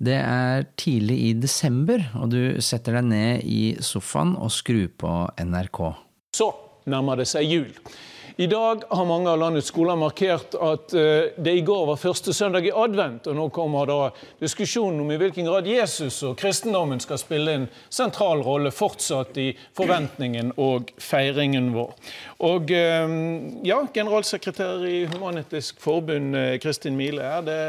Det er tidlig i desember, og du setter deg ned i sofaen og skrur på NRK. Så nærmer det seg jul. I dag har mange av landets skoler markert at eh, det i går var første søndag i advent. og Nå kommer da diskusjonen om i hvilken grad Jesus og kristendommen skal spille en sentral rolle fortsatt i forventningen og feiringen vår. Og eh, ja, Generalsekretær i Human-Etisk Forbund, eh, Kristin Mile, er det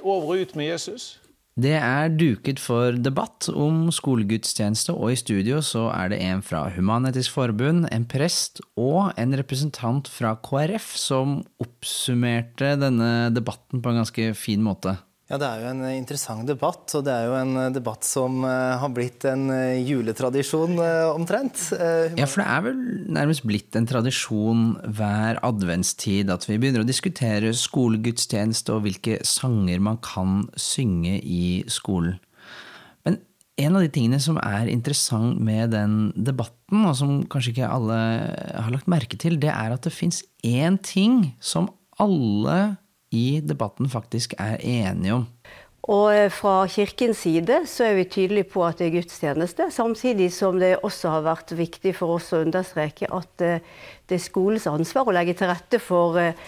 over og ut med Jesus? Det er duket for debatt om skolegudstjeneste, og i studio så er det en fra Human-Etisk Forbund, en prest og en representant fra KrF som oppsummerte denne debatten på en ganske fin måte. Ja, Det er jo en interessant debatt, og det er jo en debatt som uh, har blitt en juletradisjon omtrent. ja, for det er vel nærmest blitt en tradisjon hver adventstid at vi begynner å diskutere skolegudstjeneste og hvilke sanger man kan synge i skolen. Men en av de tingene som er interessant med den debatten, og som kanskje ikke alle har lagt merke til, det er at det fins én ting som alle i debatten faktisk er enige om. Og eh, Fra Kirkens side så er vi tydelige på at det er gudstjeneste, samtidig som det også har vært viktig for oss å understreke at eh, det er skolens ansvar å legge til rette for eh,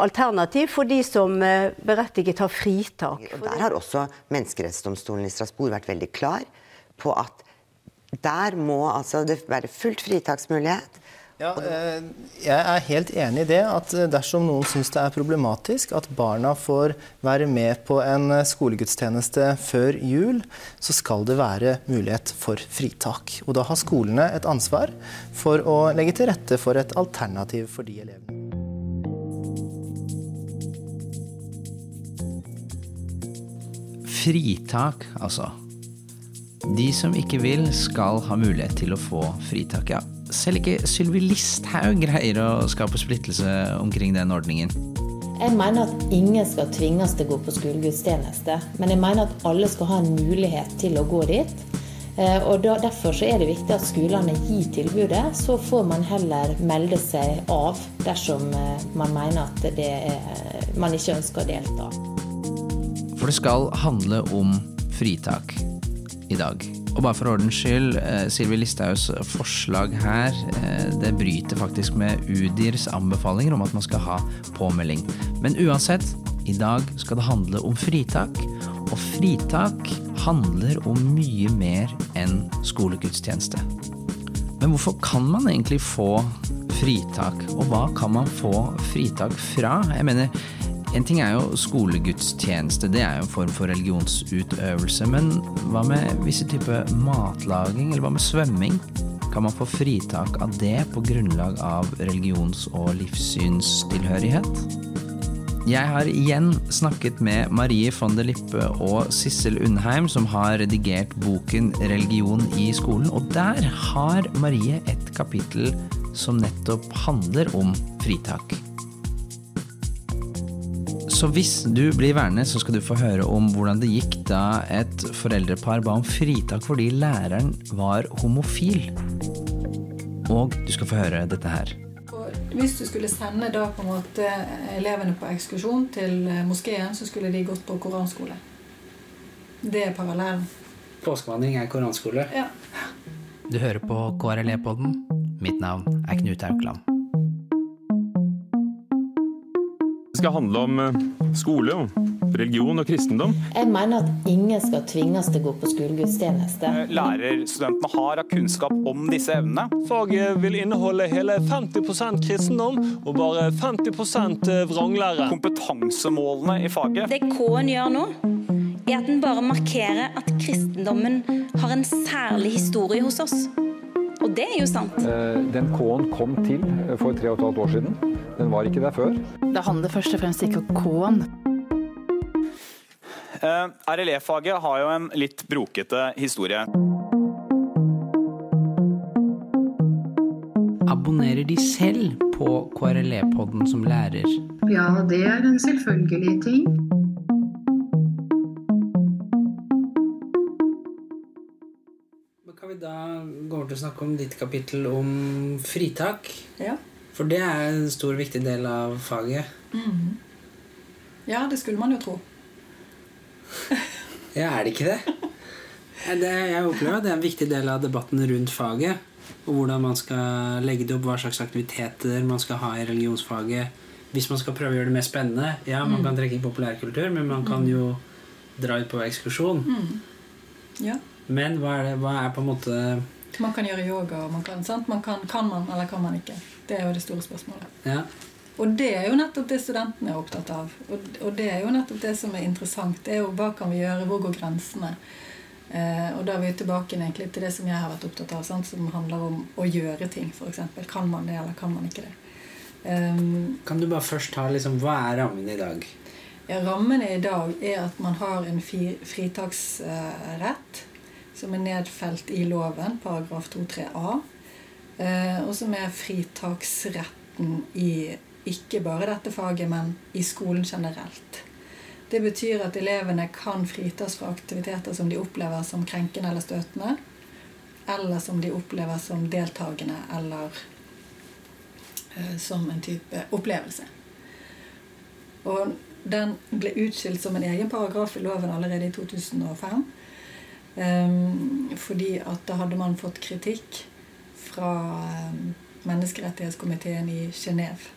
alternativ for de som berettiget har fritak. Og Der har også Menneskerettsdomstolen i Strasbourg vært veldig klar på at der må altså det være fullt fritaksmulighet. Ja, eh, jeg er helt enig i det. At eh, dersom noen syns det er problematisk at barna får være med på en eh, skolegudstjeneste før jul, så skal det være mulighet for fritak. Og da har skolene et ansvar for å legge til rette for et alternativ for de elevene. Fritak, altså. De som ikke vil, skal ha mulighet til å få fritak, ja. Selv ikke Sylvi Listhaug greier å skape splittelse omkring den ordningen. Jeg mener at ingen skal tvinges til å gå på skolegudstjeneste. Men jeg mener at alle skal ha en mulighet til å gå dit. Eh, og Derfor er det viktig at skolene gir tilbudet. Så får man heller melde seg av dersom eh, man mener at er, man ikke ønsker å delta. For det skal handle om fritak i dag. Og bare for ordens skyld, eh, Sylvi Listhaugs forslag her eh, det bryter faktisk med UDIRs anbefalinger om at man skal ha påmelding. Men uansett, i dag skal det handle om fritak. Og fritak handler om mye mer enn skolegudstjeneste. Men hvorfor kan man egentlig få fritak, og hva kan man få fritak fra? Jeg mener, en ting er jo skolegudstjeneste, det er jo en form for religionsutøvelse. Men hva med visse typer matlaging, eller hva med svømming? Kan man få fritak av det på grunnlag av religions- og livssynstilhørighet? Jeg har igjen snakket med Marie von der Lippe og Sissel Undheim, som har redigert boken 'Religion i skolen'. Og der har Marie et kapittel som nettopp handler om fritak. Så hvis du blir værende, så skal du få høre om hvordan det gikk da et foreldrepar ba om fritak fordi læreren var homofil. Og du skal få høre dette her. Hvis du skulle sende da på en måte elevene på ekskursjon til moskeen, så skulle de gått på koranskole. Det er parallellen. Påskevandring er koranskole? Ja. Du hører på KRLE-podden. Mitt navn er Knut Aukland. Skal handle om skole, skole, religion og kristendom. Jeg mener at ingen skal tvinges til å gå på skolegudstjeneste. Eh, lærerstudentene har av kunnskap om disse evnene. Faget vil inneholde hele 50% kristendom og bare 50 eh, vranglære. Kompetansemålene i faget. Det K-en gjør nå, er at den bare markerer at kristendommen har en særlig historie hos oss. Og det er jo sant. Den K-en kom til for tre og et halvt år siden. Den var ikke der før. Det handler først og fremst ikke om K-en. Uh, RLE-faget har jo en litt brokete historie. Abonnerer de selv på KRLE-podden som lærer? Ja, det er en selvfølgelig ting. Til å snakke om ditt kapittel om fritak? Ja. For det er en stor, viktig del av faget. Mm. Ja, det skulle man jo tro. Ja, er det ikke det? det jeg opplever at det er en viktig del av debatten rundt faget. Og hvordan man skal legge det opp, hva slags aktiviteter man skal ha i religionsfaget. Hvis man skal prøve å gjøre det mer spennende. Ja, man Mm. kan trekke inn populærkultur, men man kan Mm. jo dra ut på ekskursjon. Mm. Ja. Men hva er, det, hva er på en måte Man kan gjøre yoga, og man kan, sant? Man kan, kan man eller kan man ikke? Det er jo det store spørsmålet. Ja. Og det er jo nettopp det studentene er opptatt av. Og, og det er jo nettopp det som er interessant. Det er jo hva kan vi gjøre, hvor går grensene? Eh, og da er vi tilbake egentlig til det som jeg har vært opptatt av, sant? som handler om å gjøre ting, f.eks. Kan man det, eller kan man ikke det? Um, Kan du bare først ta liksom, Hva er rammen i dag? ja, rammene i dag er at man har en fri, fritaksrett som er nedfelt i loven, paragraf 2-3a. Eh, og som er fritaksretten i ikke bare dette faget, men i skolen generelt. Det betyr at elevene kan fritas fra aktiviteter som de opplever som krenkende eller støtende, eller som de opplever som deltakende eller eh, som en type opplevelse. Og den ble utskilt som en egen paragraf i loven allerede i 2005. Um, fordi at da hadde man fått kritikk fra um, menneskerettighetskomiteen i Genéve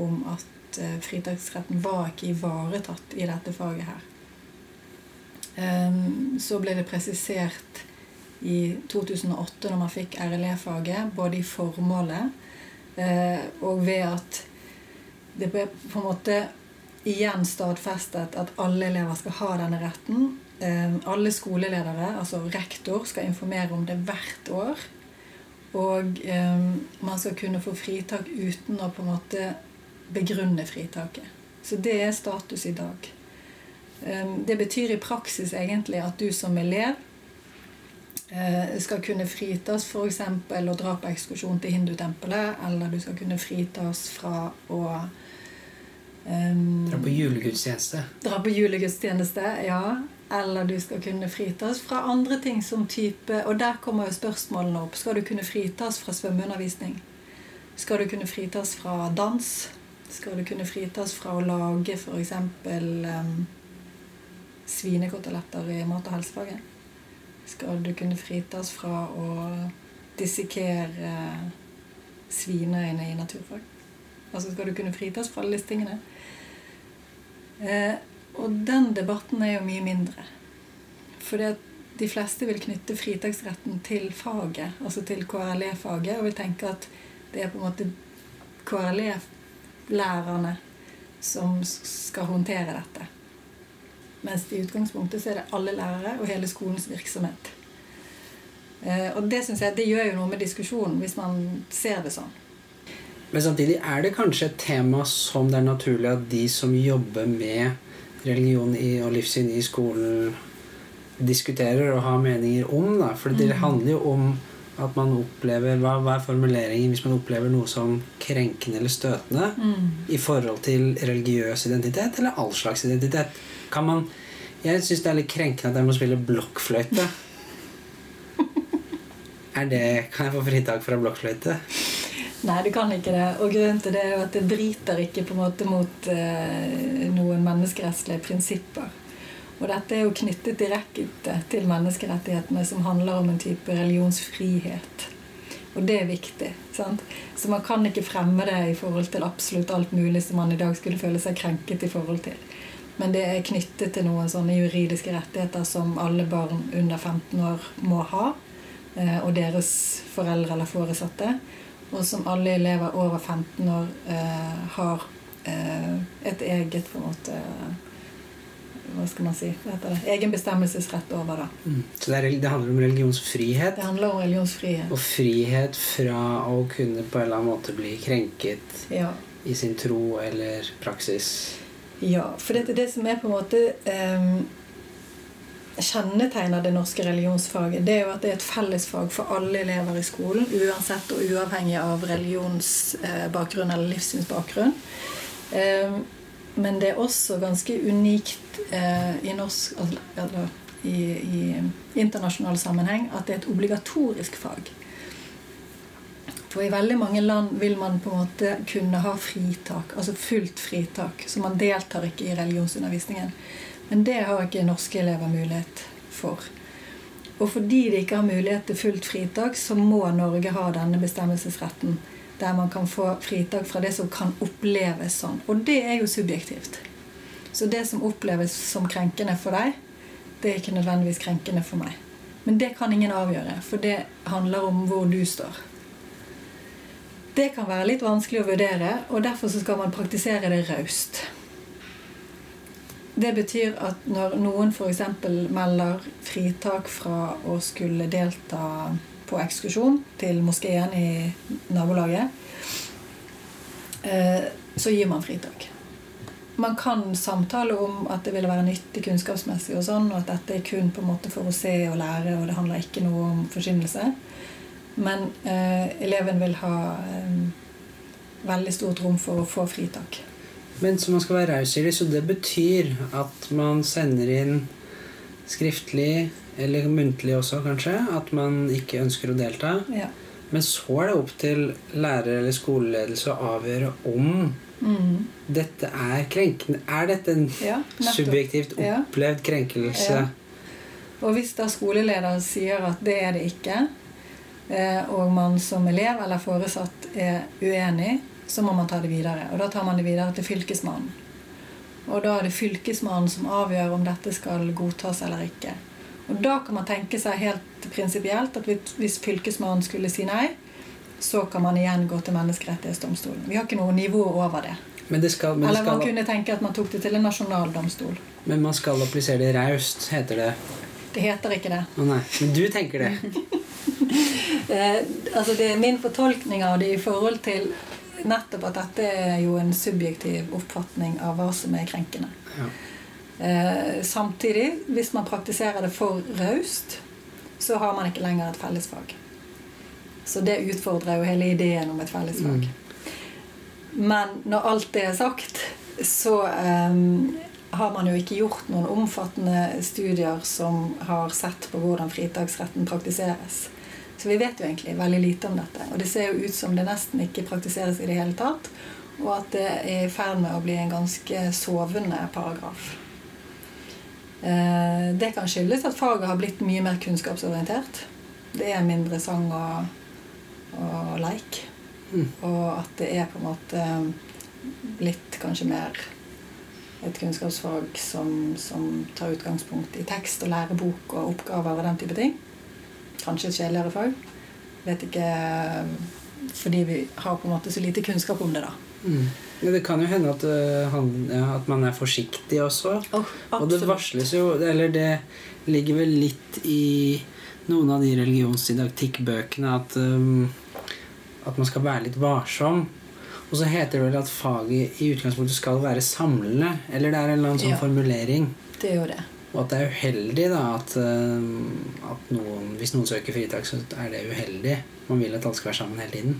om at uh, fritaksretten var ikke ivaretatt i dette faget her. Um, så ble det presisert i 2008, når man fikk RLE-faget, både i formålet eh, og ved at det ble på en måte igjen stadfestet at alle elever skal ha denne retten. Eh, alle skoleledere, altså rektor, skal informere om det hvert år. Og eh, man skal kunne få fritak uten å på en måte begrunne fritaket. Så det er status i dag. Eh, det betyr i praksis egentlig at du som elev eh, skal kunne fritas f.eks. å dra på ekskursjon til hindutempelet, eller du skal kunne fritas fra å um, Dra på julegudstjeneste. Dra på julegudstjeneste, ja. Eller du skal kunne fritas fra andre ting som type Og der kommer jo spørsmålene opp. Skal du kunne fritas fra svømmeundervisning? Skal du kunne fritas fra dans? Skal du kunne fritas fra å lage f.eks. Um, svinekoteletter i mat- og helsefaget? Skal du kunne fritas fra å dissekere svineøyne i naturfag? Altså skal du kunne fritas fra alle disse tingene? Eh, og den debatten er jo mye mindre. For de fleste vil knytte fritaksretten til faget, altså til KRLE-faget, og vil tenke at det er på en måte KRLE-lærerne som skal håndtere dette. Mens i utgangspunktet så er det alle lærere og hele skolens virksomhet. Eh, og det synes jeg, det gjør jo noe med diskusjonen, hvis man ser det sånn. Men samtidig er det kanskje et tema som det er naturlig at de som jobber med religion i, og livssyn i skolen, diskuterer og har meninger om. Da. For det Mm. handler jo om at man opplever hva, hva er formuleringen hvis man opplever noe som krenkende eller støtende Mm. i forhold til religiøs identitet eller all slags identitet. Kan man Jeg syns det er litt krenkende at jeg må spille blokkfløyte. Er det, kan jeg få fritak fra blokkfløyte? Nei, du kan ikke det. Og grunnen til det er jo at det bryter ikke på en måte mot eh, noen menneskerettslige prinsipper. Og dette er jo knyttet direkte til menneskerettighetene, som handler om en type religionsfrihet. Og det er viktig. sant? Så man kan ikke fremme det i forhold til absolutt alt mulig som man i dag skulle føle seg krenket i forhold til. Men det er knyttet til noen sånne juridiske rettigheter som alle barn under 15 år må ha. eh, Og deres foreldre eller foresatte. Og som alle elever over 15 år eh, har eh, et eget på en måte Hva skal man si? Hva heter det? Egen bestemmelsesrett over. det. Mm. Så det, er, det handler om religionsfrihet. Det handler om religionsfrihet. Og frihet fra å kunne på en eller annen måte bli krenket Ja. i sin tro eller praksis. Ja, for det er det som er på en måte eh, kjennetegner det norske religionsfaget. Det er jo at det er et fellesfag for alle elever i skolen, uansett og uavhengig av religionsbakgrunn eller livssynsbakgrunn. Eh, men det er også ganske unikt eh, i norsk altså, eller, i, i internasjonal sammenheng at det er et obligatorisk fag. For i veldig mange land vil man på en måte kunne ha fritak, altså fullt fritak. Så man deltar ikke i religionsundervisningen. Men det har ikke norske elever mulighet for. Og fordi de ikke har mulighet til fullt fritak, så må Norge ha denne bestemmelsesretten. Der man kan få fritak fra det som kan oppleves sånn. Og det er jo subjektivt. Så det som oppleves som krenkende for deg, det er ikke nødvendigvis krenkende for meg. Men det kan ingen avgjøre, for det handler om hvor du står. Det kan være litt vanskelig å vurdere, og derfor skal man praktisere det raust. Det betyr at når noen f.eks. melder fritak fra å skulle delta på ekskursjon til moskeen i nabolaget, eh, så gir man fritak. Man kan samtale om at det ville være nyttig kunnskapsmessig, og sånn, og at dette er kun på en måte for å se og lære, og det handler ikke noe om forkynnelse. Men eh, eleven vil ha eh, veldig stort rom for å få fritak. Men så man skal være raus i det, så det betyr at man sender inn skriftlig, eller muntlig også kanskje, at man ikke ønsker å delta. Ja. Men så er det opp til lærer eller skoleledelse å avgjøre om Mm. dette er krenkende. Er dette en Ja, subjektivt subjektivt Ja. opplevd krenkelse? Ja. Og hvis da skoleleder sier at det er det ikke, eh, og man som elev eller foresatt er uenig, så må man ta det videre. Og da tar man det videre til Fylkesmannen. Og da er det Fylkesmannen som avgjør om dette skal godtas eller ikke. Og da kan man tenke seg helt prinsipielt at hvis- Fylkesmannen skulle si nei, så kan man igjen gå til Menneskerettighetsdomstolen. Vi har ikke noe nivå over det. Men, det skal, men, Eller man skal, kunne tenke at man tok det til en nasjonal domstol. men man skal applisere det raust, heter det. Det heter ikke det. Å nei, Men du tenker det. Eh, altså det er min fortolkning av det i forhold til nettopp at dette er jo en subjektiv oppfatning av hva som er krenkende. Ja. Eh, samtidig, hvis man praktiserer det for raust, så har man ikke lenger et fellesfag. Så det utfordrer jo hele ideen om et fellesfag. Men når alt det er sagt, så eh, har man jo ikke gjort noen omfattende studier som har sett på hvordan fritaksretten praktiseres. Så vi vet jo egentlig veldig lite om dette. Og det ser jo ut som det nesten ikke praktiseres i det hele tatt. Og at det er i ferd med å bli en ganske sovende paragraf. Eh, Det kan skyldes at faget har blitt mye mer kunnskapsorientert. Det er mindre sang og, og leik. Mm. Og at det er på en måte blitt kanskje mer et kunnskapsfag som, som tar utgangspunkt i tekst og lærebok og oppgaver og den type ting. Kanskje et kjedeligere fag. Vet ikke Fordi vi har på en måte så lite kunnskap om det, da. Mm. Men det kan jo hende at, øh, han, ja, at man er forsiktig også. og det varsles jo Eller det ligger vel litt i noen av de religionsdidaktikkbøkene at, um, at man skal være litt varsom. Og så heter det vel at faget i utgangspunktet skal være samlende. Eller det er en eller annen sånn Ja. formulering. Det er jo det. Og at det er uheldig da at, at noen, hvis noen søker fritak, så er det uheldig. Man vil at alle skal være sammen hele tiden.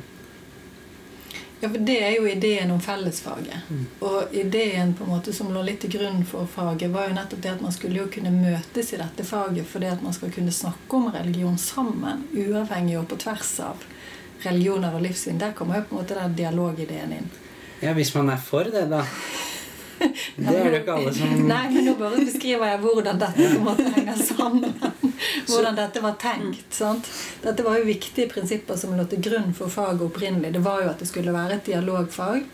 Ja, for Det er jo ideen om fellesfaget. Og ideen på en måte som lå litt til grunn for faget, var jo nettopp det at man skulle jo kunne møtes i dette faget fordi at man skal kunne snakke om religion sammen, uavhengig og på tvers av religioner og livssyn. Der kommer jo på en måte den dialogideen inn. Ja, hvis man er for det, da. Det er det ikke alle som Nei, men nå bare beskriver jeg hvordan dette på en måte henger sammen. Hvordan dette var tenkt. sant? Dette var jo viktige prinsipper som lå til grunn for faget opprinnelig. Det var jo at det skulle være et dialogfag.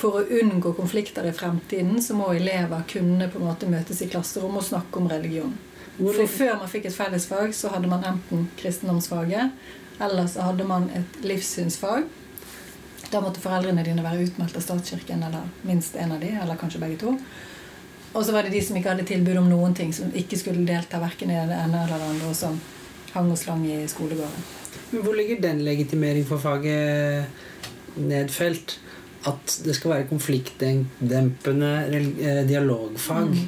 For å unngå konflikter i fremtiden så må elever kunne på en måte møtes i klasserom og snakke om religion. For før man fikk et fellesfag, så hadde man enten kristendomsfaget, eller så hadde man et livssynsfag. Da måtte foreldrene dine være utmeldt av statskirken, eller minst en av de, eller kanskje begge to. Og så var det de som ikke hadde tilbud om noen ting, som ikke skulle delta verken i det ene eller det andre, og som hang og slang i skolegården. Men hvor ligger den legitimering for faget nedfelt? At det skal være konfliktdempende eh, dialogfag? Mm.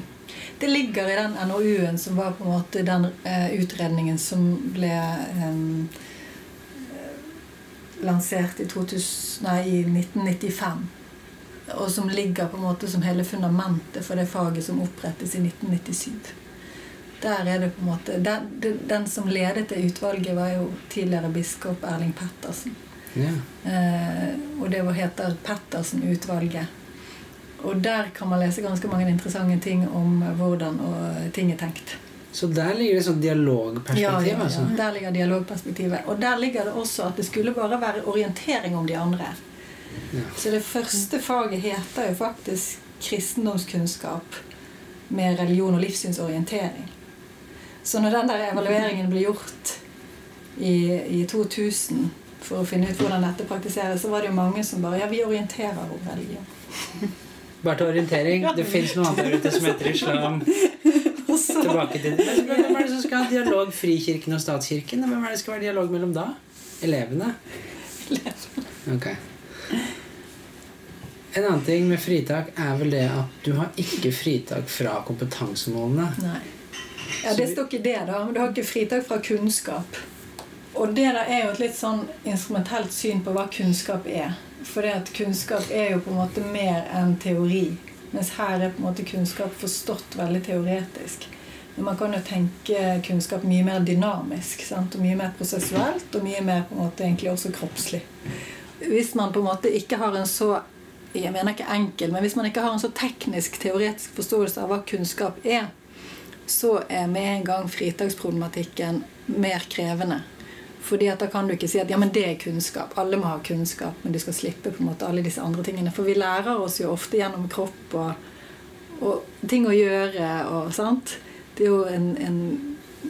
Det ligger i den NOU-en som var på en måte den eh, utredningen som ble eh, lansert i, 2000, nei, i 1995. Og som ligger på en måte som hele fundamentet for det faget som opprettes i 1997. Der er det på en måte Den, den- som ledet det utvalget, var jo tidligere biskop Erling Pettersen. Ja. Eh, og det var- heter Pettersen-utvalget. Og der kan man lese ganske mange interessante ting om hvordan ting er tenkt. Så der ligger det sånn dialogperspektiv? Ja. Altså. der ligger dialogperspektivet. Og der ligger det også at det skulle bare være orientering om de andre. Ja. Så det første faget heter jo faktisk kristendomskunnskap med religion og livssynsorientering. Så når den der evalueringen ble gjort i, i 2000 for å finne ut hvordan dette praktiseres, så var det jo mange som bare Ja, vi orienterer om religion. Bare til orientering, det fins noe annet der ute som heter islam. Tilbake til Men Hvem er det som skal ha dialog? Frikirken og statskirken? Hvem er det som skal være dialog mellom da? Elevene? Ok. En annen ting med fritak er vel det at du har ikke fritak fra kompetansemålene. Nei. Ja, Det står ikke det, da. Men du har ikke fritak fra kunnskap. Og det der er jo et litt sånn instrumentelt syn på hva kunnskap er. For det at kunnskap er jo på en måte mer enn teori. Mens her er på en måte kunnskap forstått veldig teoretisk. Man kan jo tenke kunnskap mye mer dynamisk. Sant? Og mye mer prosessuelt, og mye mer på en måte egentlig også kroppslig. Hvis man på en måte ikke har en så jeg mener ikke enkel, men hvis man ikke har en så teknisk, teoretisk forståelse av hva kunnskap er, så er med en gang fritaksproblematikken mer krevende. Fordi at Da kan du ikke si at ja, men det er kunnskap. Alle må ha kunnskap, men du skal slippe på en måte alle disse andre tingene. For vi lærer oss jo ofte gjennom kropp og, og ting å gjøre. og sant? Det er jo en, en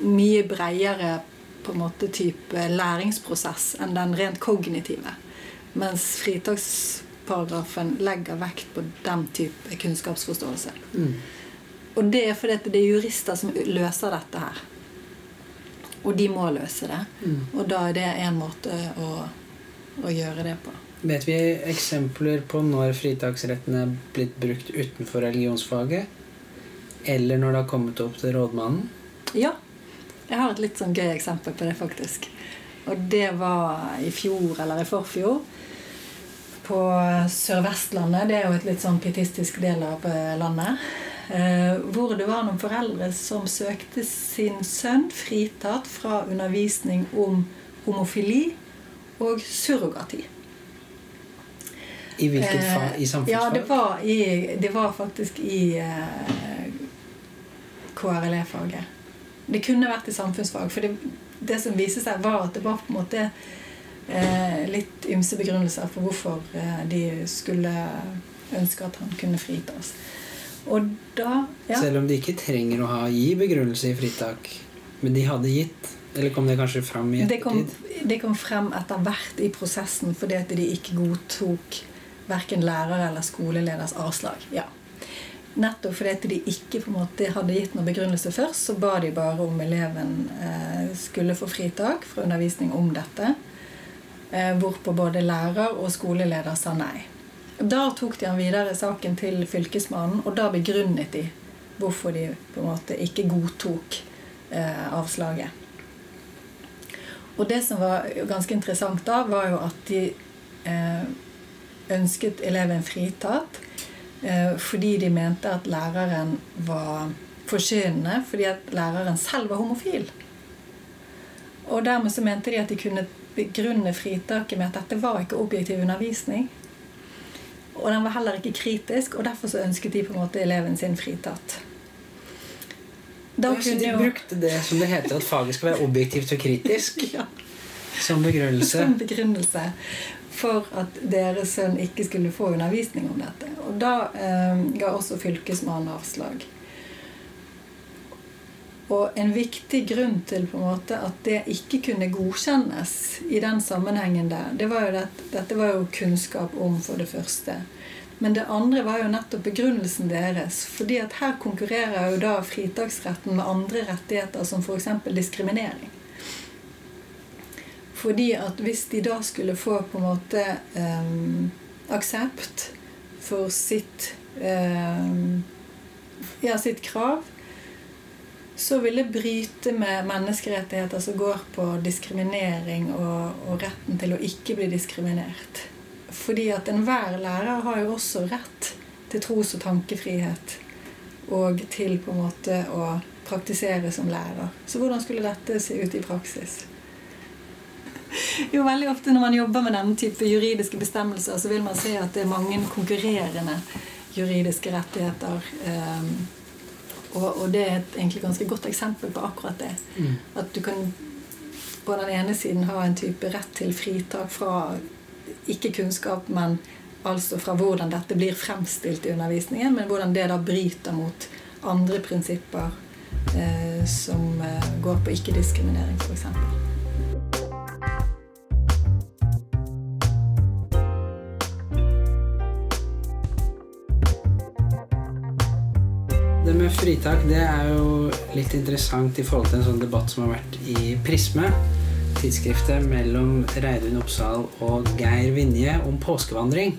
mye bredere på en måte type læringsprosess enn den rent kognitive. Mens fritaksparagrafen legger vekt på den type kunnskapsforståelse. Mm. Og det er fordi det er jurister som løser dette her. Og de må løse det. Mm. Og da er det en måte å, å gjøre det på. Vet vi eksempler på når fritaksretten er blitt brukt utenfor religionsfaget? Eller når det har kommet opp til rådmannen? Ja. Jeg har et litt sånn gøy eksempel på det, faktisk. Og det var i fjor eller i forfjor. På Sør-Vestlandet. Det er jo et litt sånn pietistisk del av eh, landet. Eh, hvor det var noen foreldre som søkte sin sønn fritatt fra undervisning om homofili og surrogati. I hvilket Eh, fag? I samfunnsfag? Ja, det var, i, det var faktisk i eh, KRLE-faget. Det kunne vært i samfunnsfag. For det, det som viste seg, var at det var på en måte eh, litt ymse begrunnelser for hvorfor eh, de skulle ønske at han kunne fritas. Og da ja. Selv om de ikke trenger å ha, gi begrunnelse i fritak. Men de hadde gitt? Eller kom det kanskje fram i Det kom, ettertid? det kom frem etter hvert i prosessen fordi at de ikke godtok verken lærer eller skoleleders avslag. Ja. Nettopp fordi de ikke måte hadde gitt noen begrunnelse først, så ba de bare om eleven eh, skulle få fritak fra undervisning om dette. Eh, hvorpå både lærer og skoleleder sa nei. Da tok de han videre saken til Fylkesmannen, og da begrunnet de hvorfor de på en måte ikke godtok eh, avslaget. Og det som var ganske interessant da, var jo at de ønsket eleven fritatt fordi de mente at læreren var forkynnende fordi at læreren selv var homofil. Og dermed så mente de at de kunne begrunne fritaket med at dette var ikke objektiv undervisning. Og den var heller ikke kritisk, og derfor så ønsket de på en måte eleven sin fritatt. Da Ja, så de jo- brukte det som det heter at faget skal være objektivt og kritisk? Som begrunnelse? Som begrunnelse for at deres sønn ikke skulle få undervisning om dette. Og da eh, ga også Fylkesmannen avslag. Og en viktig grunn til på en måte at det ikke kunne godkjennes i den sammenhengen der, det var jo at dette var jo kunnskap om, for det første. Men det andre var jo nettopp begrunnelsen deres. fordi at her konkurrerer jo da fritaksretten med andre rettigheter, som f.eks. diskriminering. Fordi at hvis de da skulle få på en måte um, aksept for sitt um, ja, sitt krav, så vil det bryte med menneskerettigheter som går på diskriminering og, og retten til å ikke bli diskriminert. Fordi at enhver lærer har jo også rett til tros- og tankefrihet. Og til på en måte å praktisere som lærer. Så hvordan skulle dette se ut i praksis? Jo, veldig ofte Når man jobber med denne type juridiske bestemmelser, så vil man se at det er mange konkurrerende juridiske rettigheter. Og, og, det er et egentlig ganske godt eksempel på akkurat det. Mm. At du kan på den ene siden ha en type rett til fritak fra ikke kunnskap, men altså fra hvordan dette blir fremstilt i undervisningen, men hvordan det da bryter mot andre prinsipper eh, som eh, går på ikke-diskriminering, f.eks. fritak det er jo litt interessant i forhold til en sånn debatt som har vært i Prisme, tidsskriftet mellom Reidun Oppsal og Geir Vinje om påskevandring.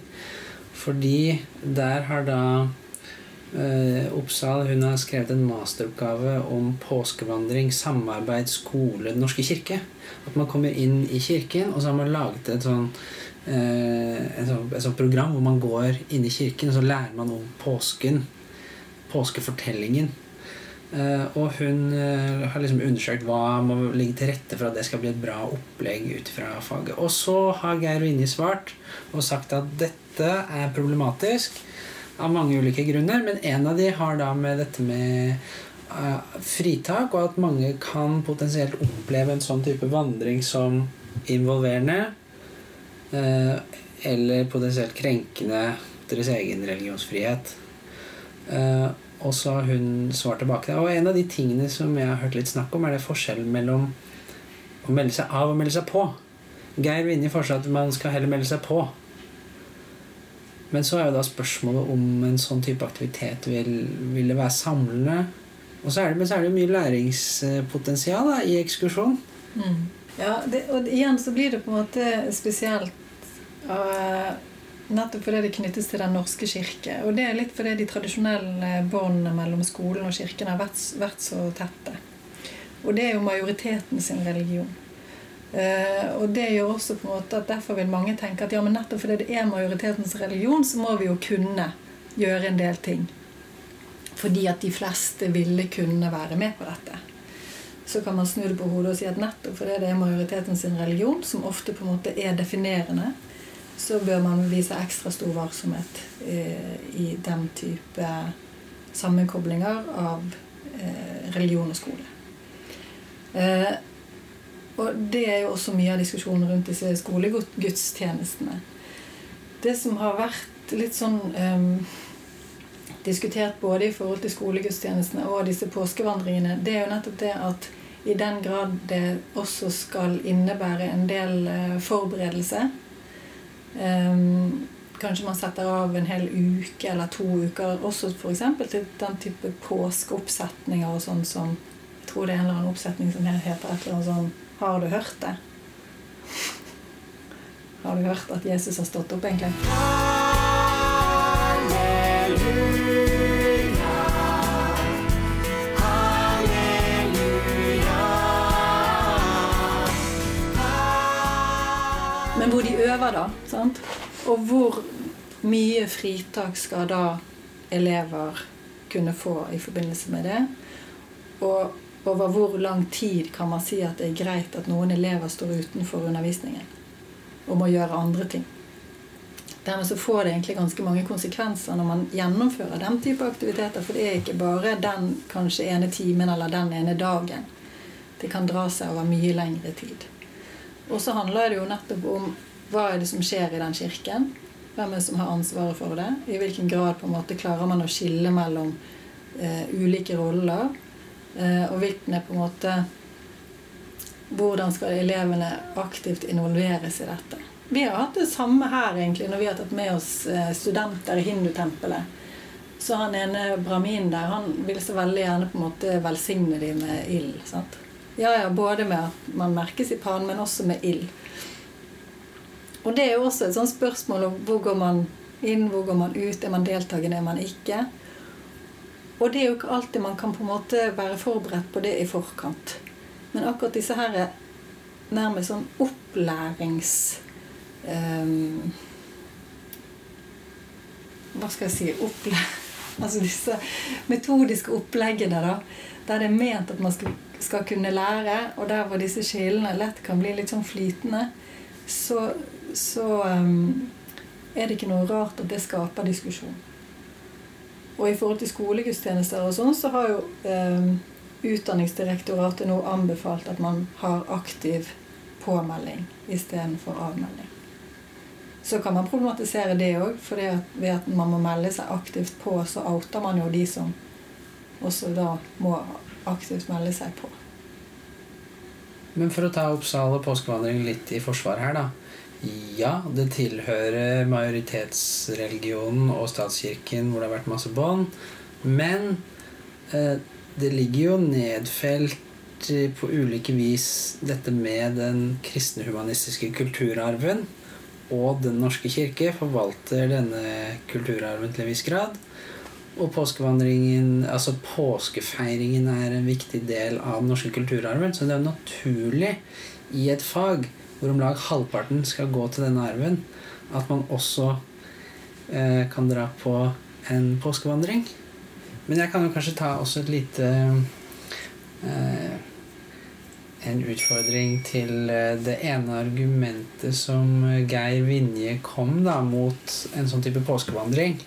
Fordi der har da eh, Oppsal hun har skrevet en masteroppgave om påskevandring, samarbeid, skole, Den norske kirke. At man kommer inn i kirken, og så har man laget et sånn eh, et sånt, et sånt program hvor man går inn i kirken, og så lærer man om påsken påskefortellingen. Uh, og hun uh, har liksom undersøkt hva må ligge til rette for at det skal bli et bra opplegg ut fra faget. Og så har Geir Vinje svart og sagt at dette er problematisk av mange ulike grunner, men en av de har da med dette med uh, fritak, og at mange kan potensielt oppleve en sånn type vandring som involverende eller potensielt krenkende deres egen religionsfrihet. Uh, og så har hun svart tilbake. Og en av de tingene som jeg har hørt litt snakk om, er det forskjellen mellom å melde seg av og melde seg på. Geir Vinje foreslår at man skal heller melde seg på. Men så er jo da spørsmålet om en sånn type aktivitet vil, det være samlende. Og så er det, men så er det jo mye læringspotensial da, i ekskursjon. Mm. Ja, det, og igjen så blir det på en måte spesielt uh, Nettopp fordi det knyttes til Den norske kirke. Og det er litt fordi de tradisjonelle båndene mellom skolen og kirken har vært, vært, så tette. Og det er jo majoriteten sin religion. Uh, og det gjør også på en måte at derfor vil mange tenke at ja, men nettopp fordi det er majoritetens religion, så må vi jo kunne gjøre en del ting. Fordi at de fleste ville kunne være med på dette. Så kan man snu det på hodet og si at nettopp fordi det er majoritetens religion, som ofte på en måte er definerende, så bør man vise ekstra stor varsomhet eh, i den type sammenkoblinger av eh, religion og skole. Eh, og det er jo også mye av diskusjonen rundt disse skolegudstjenestene. Det som har vært litt sånn um, diskutert både i forhold til skolegudstjenestene og disse påskevandringene, det er jo nettopp det at i den grad det også skal innebære en del forberedelse kanskje man setter av en hel uke eller to uker også f.eks. til den type påskeoppsetninger og sånn som Jeg tror det er en eller annen oppsetning som heter et eller annet sånn Har du hørt det? Har du hørt at Jesus har stått opp, egentlig? Men hvor de øver, da. Sant? Og hvor mye fritak skal da elever kunne få i forbindelse med det? Og over hvor lang tid kan man si at det er greit at noen elever står utenfor undervisningen og må gjøre andre ting? Dermed så får det egentlig ganske mange konsekvenser når man gjennomfører den type aktiviteter. For det er ikke bare den kanskje ene timen eller den ene dagen. Det kan dra seg over mye lengre tid. Og så handler det jo nettopp om hva er det som skjer i den kirken. Hvem er det som har ansvaret for det? I hvilken grad på en måte klarer man å skille mellom eh, ulike roller? Eh, og hvilken er på en måte Hvordan skal elevene aktivt involveres i dette? Vi har hatt det samme her egentlig når vi har tatt med oss eh, studenter i hindutempelet. Så han ene brahminen der han vil så veldig gjerne på en måte velsigne dem med ild. sant? Ja, ja, Både med at man merkes i pannen, men også med ild. Og det er jo også et sånt spørsmål om hvor går man inn, hvor går man ut, er man deltakende, er man ikke? Og det er jo ikke alltid man kan på en måte være forberedt på det i forkant. Men akkurat disse her er nærmest sånn opplærings... Um, hva skal jeg si Opple Altså disse metodiske oppleggene, da. Der det er ment at man skal skal kunne lære, og der hvor disse skillene lett kan bli litt sånn flytende, så, så um, er det ikke noe rart at det skaper diskusjon. Og i forhold til skolegudstjenester og sånn, så har jo um, Utdanningsdirektoratet nå anbefalt at man har aktiv påmelding istedenfor avmelding. Så kan man problematisere det òg, for ved at man må melde seg aktivt på, så outer man jo de som også da må aktivt melde seg på. Men for å ta Oppsal og påskevandring litt i forsvar her, da. Ja, det tilhører majoritetsreligionen og statskirken hvor det har vært masse bånd. Men eh, det ligger jo nedfelt på ulike vis dette med den kristne humanistiske kulturarven. Og Den norske kirke forvalter denne kulturarven til en viss grad. Og påskevandringen, altså påskefeiringen er en viktig del av den norske kulturarven. Så det er naturlig i et fag hvor om lag halvparten skal gå til denne arven, at man også eh, kan dra på en påskevandring. Men jeg kan jo kanskje ta også et lite eh, En utfordring til eh, det ene argumentet som Geir Vinje kom da mot en sånn type påskevandring.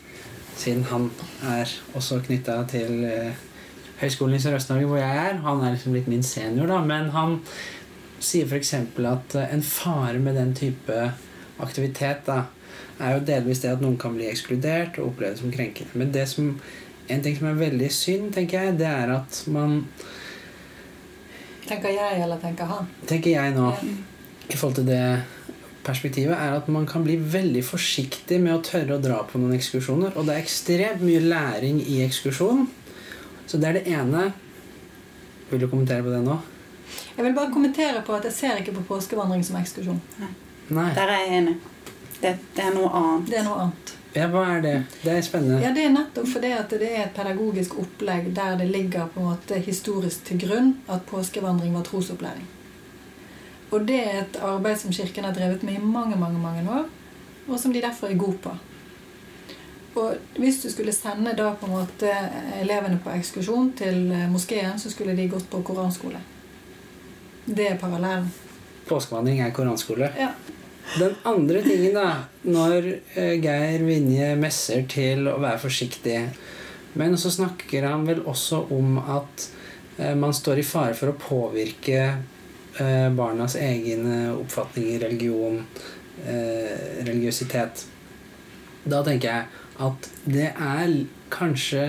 Siden han er også knytta til eh, Høgskolen i Sørøst-Norge, hvor jeg er. Han er liksom litt min senior, da. Men han sier f.eks. at eh, en fare med den type aktivitet da, er jo delvis det at noen kan bli ekskludert og oppleves som krenkende. Men det som en ting som er veldig synd, tenker jeg, det er at man Tenker jeg, eller tenker han? Tenker jeg nå. I forhold til det perspektivet er at man kan bli veldig forsiktig med å tørre å dra på noen ekskursjoner. Og det er ekstremt mye læring i ekskursjon. Så det er det ene. Vil du kommentere på det nå? Jeg vil bare kommentere på at jeg ser ikke på påskevandring som ekskursjon. Nei. Der er jeg enig. Det, det er noe annet. Det er noe annet. Ja, Hva er det? Det er spennende. Ja, Det er nettopp fordi at det er et pedagogisk opplegg der det ligger på en måte historisk til grunn at påskevandring var trosopplæring. Og det er et arbeid som Kirken har drevet med i mange mange, mange år, og som de derfor er gode på. Og Hvis du skulle sende da på en måte elevene på ekskursjon til moskeen, så skulle de gått på koranskole. Det er parallellen. Påskevandring er koranskole? Ja. Den andre tingen, da, når eh, Geir Vinje messer til å være forsiktig Men så snakker han vel også om at eh, man står i fare for å påvirke eh, barnas egne oppfatninger, religion, religiøsitet. Da tenker jeg at det er kanskje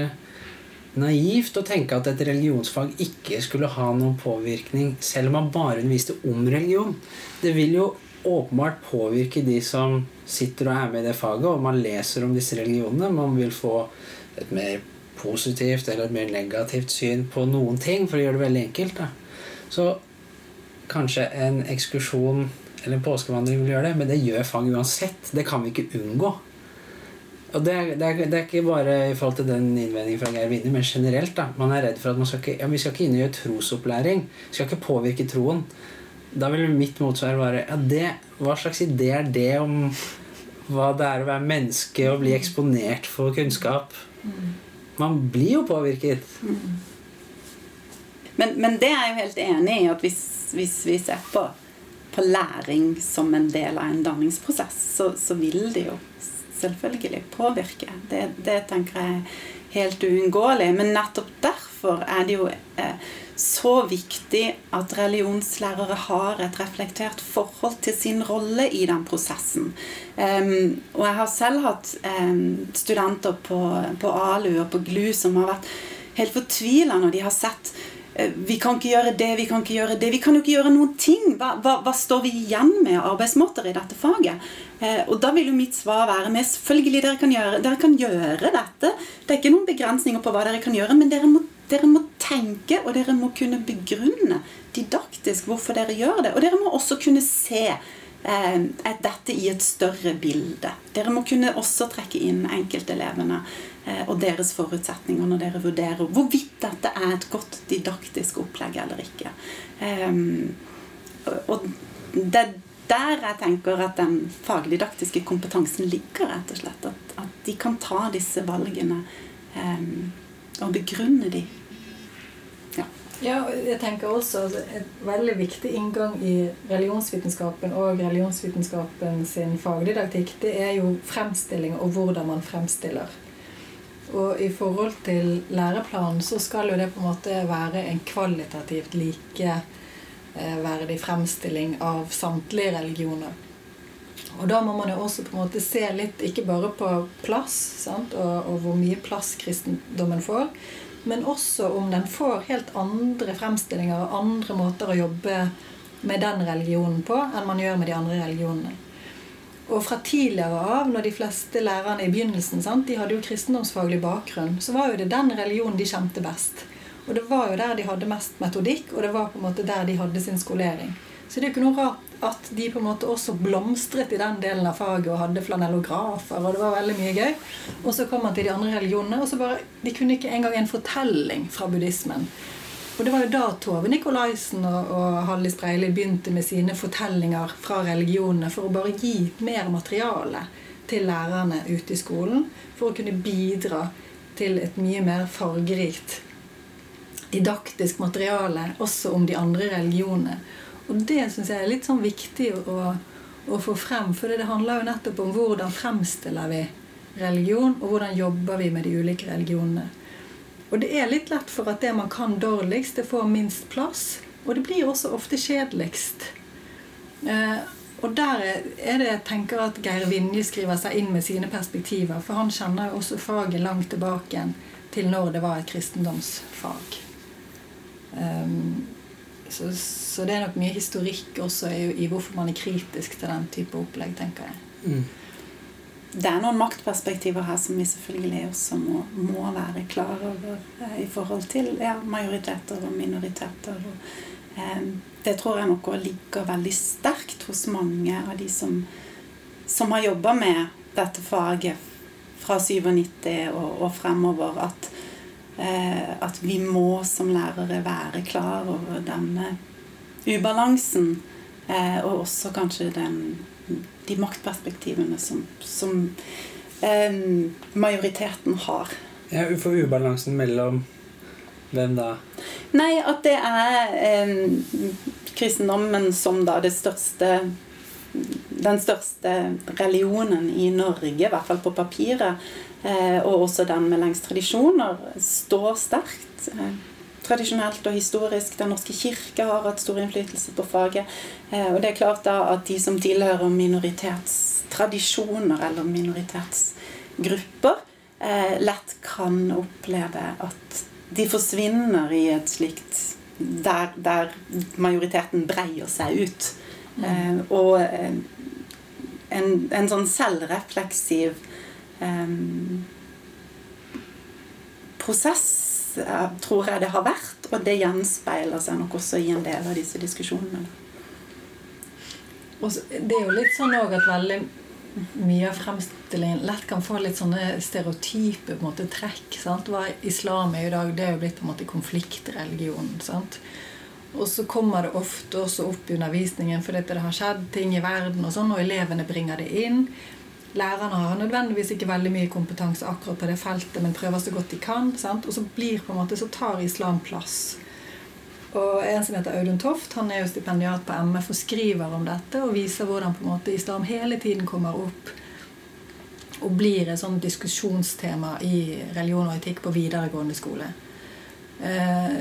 naivt å tenke at et religionsfag ikke skulle ha noen påvirkning, selv om man bare underviste om religion. Det vil jo åpenbart påvirke de som sitter og er med i det faget, og man leser om disse religionene. Man vil få et mer positivt eller et mer negativt syn på noen ting, for å gjøre det veldig enkelt. Da. Så kanskje en ekskursjon eller en påskevandring vil gjøre det, men det gjør fang uansett. Det kan vi ikke unngå. Og det er, det, er, det er, ikke bare i forhold til den innvendingen fra Geir Winner, men generelt. da, Man er redd for at man skal ikke, ja, vi skal ikke inn i trosopplæring. Vi skal ikke påvirke troen. Da vil mitt motsvar være ja, det, Hva slags idé er det om hva det er å være menneske og bli eksponert for kunnskap? Man blir jo påvirket. Men, men det er jeg jo helt enig i. at Hvis, hvis vi ser på, på, læring som en del av en danningsprosess, så, så vil det jo selvfølgelig påvirke. Det, det tenker jeg er helt uunngåelig. Men nettopp derfor er det jo eh, så viktig at religionslærere har et reflektert forhold til sin rolle i den prosessen. Um, og jeg har selv hatt um, studenter på, på, ALU og på GLU som har vært helt fortvila når de har sett vi kan ikke gjøre det, vi kan ikke gjøre det. Vi kan jo ikke gjøre noen ting. Hva, hva, hva står vi igjen med arbeidsmåter i dette faget? Uh, og da vil jo mitt svar være med selvfølgelig dere kan, gjøre, dere kan gjøre dette. Det er ikke noen begrensninger på hva dere kan gjøre, men dere må dere må tenke, og dere må kunne begrunne didaktisk hvorfor dere gjør det. Og dere må også kunne se eh, dette i et større bilde. Dere må kunne også trekke inn enkeltelevene eh, og deres forutsetninger når dere vurderer hvorvidt dette er et godt didaktisk opplegg eller ikke. Eh, og det er der jeg tenker at den fagdidaktiske kompetansen ligger, rett og slett. At, de kan ta disse valgene eh, og begrunne de. Ja. og jeg tenker også Et veldig viktig inngang i religionsvitenskapen og religionsvitenskapen sin fagdidaktikk, det er jo fremstilling og hvordan man fremstiller. Og i forhold til læreplanen så skal jo det på en måte være en kvalitativt likeverdig fremstilling av samtlige religioner. Og da må man jo også på en måte se litt ikke bare på plass sant? Og, og hvor mye plass kristendommen får, men også om den får helt andre fremstillinger og andre måter å jobbe med den religionen på enn man gjør med de andre religionene. Og fra tidligere av, når de fleste lærerne i begynnelsen sant, de hadde jo kristendomsfaglig bakgrunn, så var jo det den religionen de kjente best. Og det var jo der de hadde mest metodikk, og det var på en måte der de hadde sin skolering. Så det er jo ikke noe rart at de på en måte også blomstret i den delen av faget og hadde flanellografer, og det var veldig mye gøy. Og så kom man til de andre religionene, og så bare De kunne ikke engang en fortelling fra buddhismen. Og det var jo da Tove Nikolaisen og, og Hallis Breili begynte med sine fortellinger fra religionene for å bare gi mer materiale til lærerne ute i skolen. For å kunne bidra til et mye mer fargerikt didaktisk materiale også om de andre religionene. Og det syns jeg er litt sånn viktig å, å få frem. For det handler jo nettopp om hvordan fremstiller vi religion, og hvordan jobber vi med de ulike religionene. Og det er litt lett for at det man kan dårligst, det får minst plass. Og det blir også ofte kjedeligst. Eh, og der er det jeg tenker at Geir Vinje skriver seg inn med sine perspektiver. For han kjenner jo også faget langt tilbake til når det var et kristendomsfag. Um, så, så, det er nok mye historikk også i, i, hvorfor man er kritisk til den type opplegg, tenker jeg. Mm. Det er noen maktperspektiver her som vi selvfølgelig også må, må være klar over eh, i forhold til ja, majoriteter og minoriteter. Og, eh, det tror jeg nok ligger veldig sterkt hos mange av de som, som har jobba med dette faget fra 97 og, og fremover. At Eh, at vi må som lærere være klar over denne ubalansen. Eh, og også kanskje den, de maktperspektivene som, som eh, majoriteten har. Ja, For ubalansen mellom hvem da? Nei, at det er eh, kristendommen som da det største den største religionen i Norge, i hvert fall på papiret, Eh, og også den med lengst tradisjoner, står sterkt. Eh, tradisjonelt og historisk. Den norske kirke har hatt stor innflytelse på faget. Eh, og det er klart da at de som tilhører minoritetstradisjoner eller minoritetsgrupper, lett kan oppleve at de forsvinner i et slikt der, der majoriteten breier seg ut. Mm. og en, en sånn selvrefleksiv prosess, tror jeg det har vært. Og det gjenspeiler seg nok også i en del av disse diskusjonene. Og det er jo litt sånn òg at veldig mye av fremstillingen lett kan få litt sånne stereotype måte, trekk. sant? Hva islam er i dag, det er jo blitt på en måte konfliktreligion. sant? Og så kommer det ofte også opp i undervisningen fordi det har skjedd ting i verden, og sånn, og elevene bringer det inn. Lærerne har nødvendigvis ikke veldig mye kompetanse akkurat på det feltet, men prøver så godt de kan. Sant? Og så blir på en måte, så tar islam plass. Og En som heter Audun Toft, han er jo stipendiat på MF og skriver om dette og viser hvordan på en måte islam hele tiden kommer opp og blir et sånn diskusjonstema i religion og etikk på videregående skole. Eh,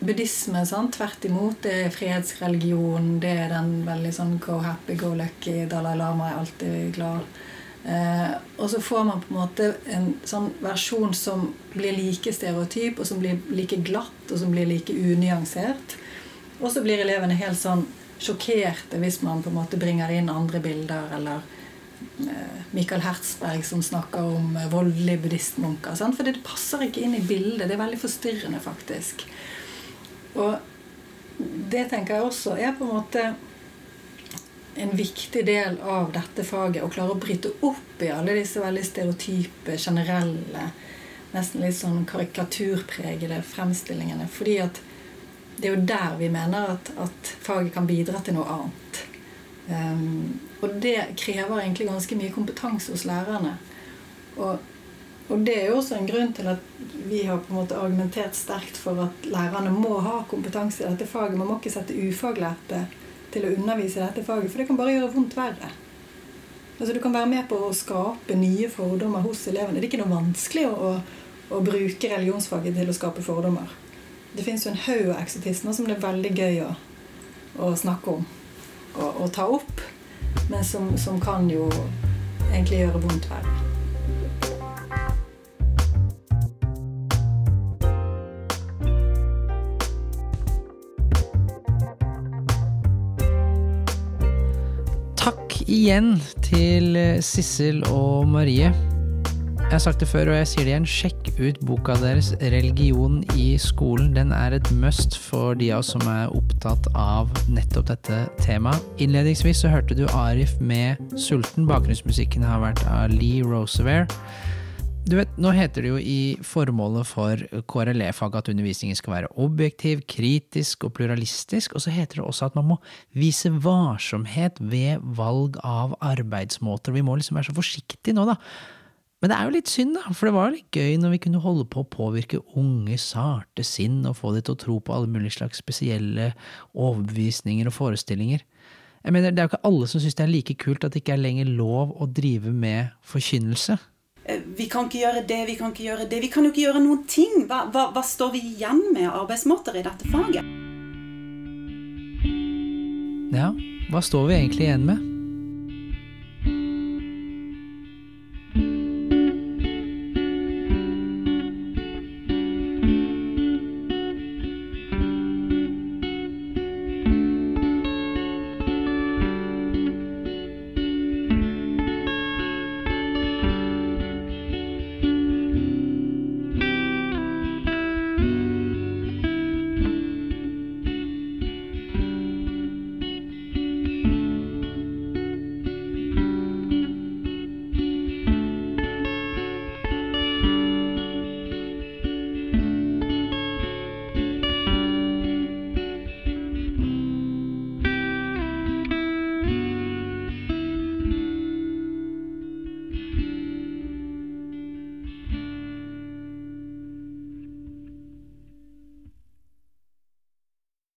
buddhisme sant? tvert imot. Det er frihetsreligion. Det er den veldig sånn go happy, go lucky. Dalai Lama er alltid glad. Eh, og så får man på en måte en sånn versjon som blir like stereotyp, og som blir like glatt, og som blir like unyansert. Og så blir elevene helt sånn sjokkerte hvis man på en måte bringer inn andre bilder, eller eh, Michael Hertzberg som snakker om eh, voldelige buddhistmunker. For det passer ikke inn i bildet. Det er veldig forstyrrende, faktisk. Og det tenker jeg også er på en måte en viktig del av dette faget å klare å bryte opp i alle disse veldig stereotype, generelle, nesten litt sånn karikaturpregede fremstillingene. Fordi at det er jo der vi mener at, at faget kan bidra til noe annet. Um, og det krever egentlig ganske mye kompetanse hos lærerne. Og, og, det er jo også en grunn til at vi har på en måte argumentert sterkt for at lærerne må ha kompetanse i dette faget. Man må ikke sette ufaglærte til å undervise dette faget, for det kan bare gjøre vondt verre. Altså, du kan være med på å skape nye fordommer hos elevene. Det er ikke noe vanskelig å, å, å bruke religionsfaget til å skape fordommer. Det fins en haug av eksotismer som det er veldig gøy å, å snakke om og, og, ta opp, men som, som kan jo egentlig gjøre vondt verre. Igjen til Sissel og Marie. Jeg har sagt det før, og jeg sier det igjen. Sjekk ut boka deres 'Religion i skolen'. Den er et must for de av oss som er opptatt av nettopp dette temaet. Innledningsvis så hørte du Arif med 'Sulten'. Bakgrunnsmusikken har vært av Lee Roosevelt. Du vet, Nå heter det jo i formålet for KRLE-faget at undervisningen skal være objektiv, kritisk og pluralistisk, og så heter det også at man må vise varsomhet ved valg av arbeidsmåter. Vi må liksom være så forsiktige nå, da. Men det er jo litt synd, da, for det var litt gøy når vi kunne holde på å påvirke unge, sarte sinn og få dem til å tro på alle mulige slags spesielle overbevisninger og forestillinger. Jeg mener, Det er jo ikke alle som syns det er like kult at det ikke er lenger lov å drive med forkynnelse. Eh, vi kan ikke gjøre det, vi kan ikke gjøre det. Vi kan jo ikke gjøre noen ting. Hva, hva, hva står vi igjen med arbeidsmåter i dette faget? Ja, hva står vi egentlig igjen med?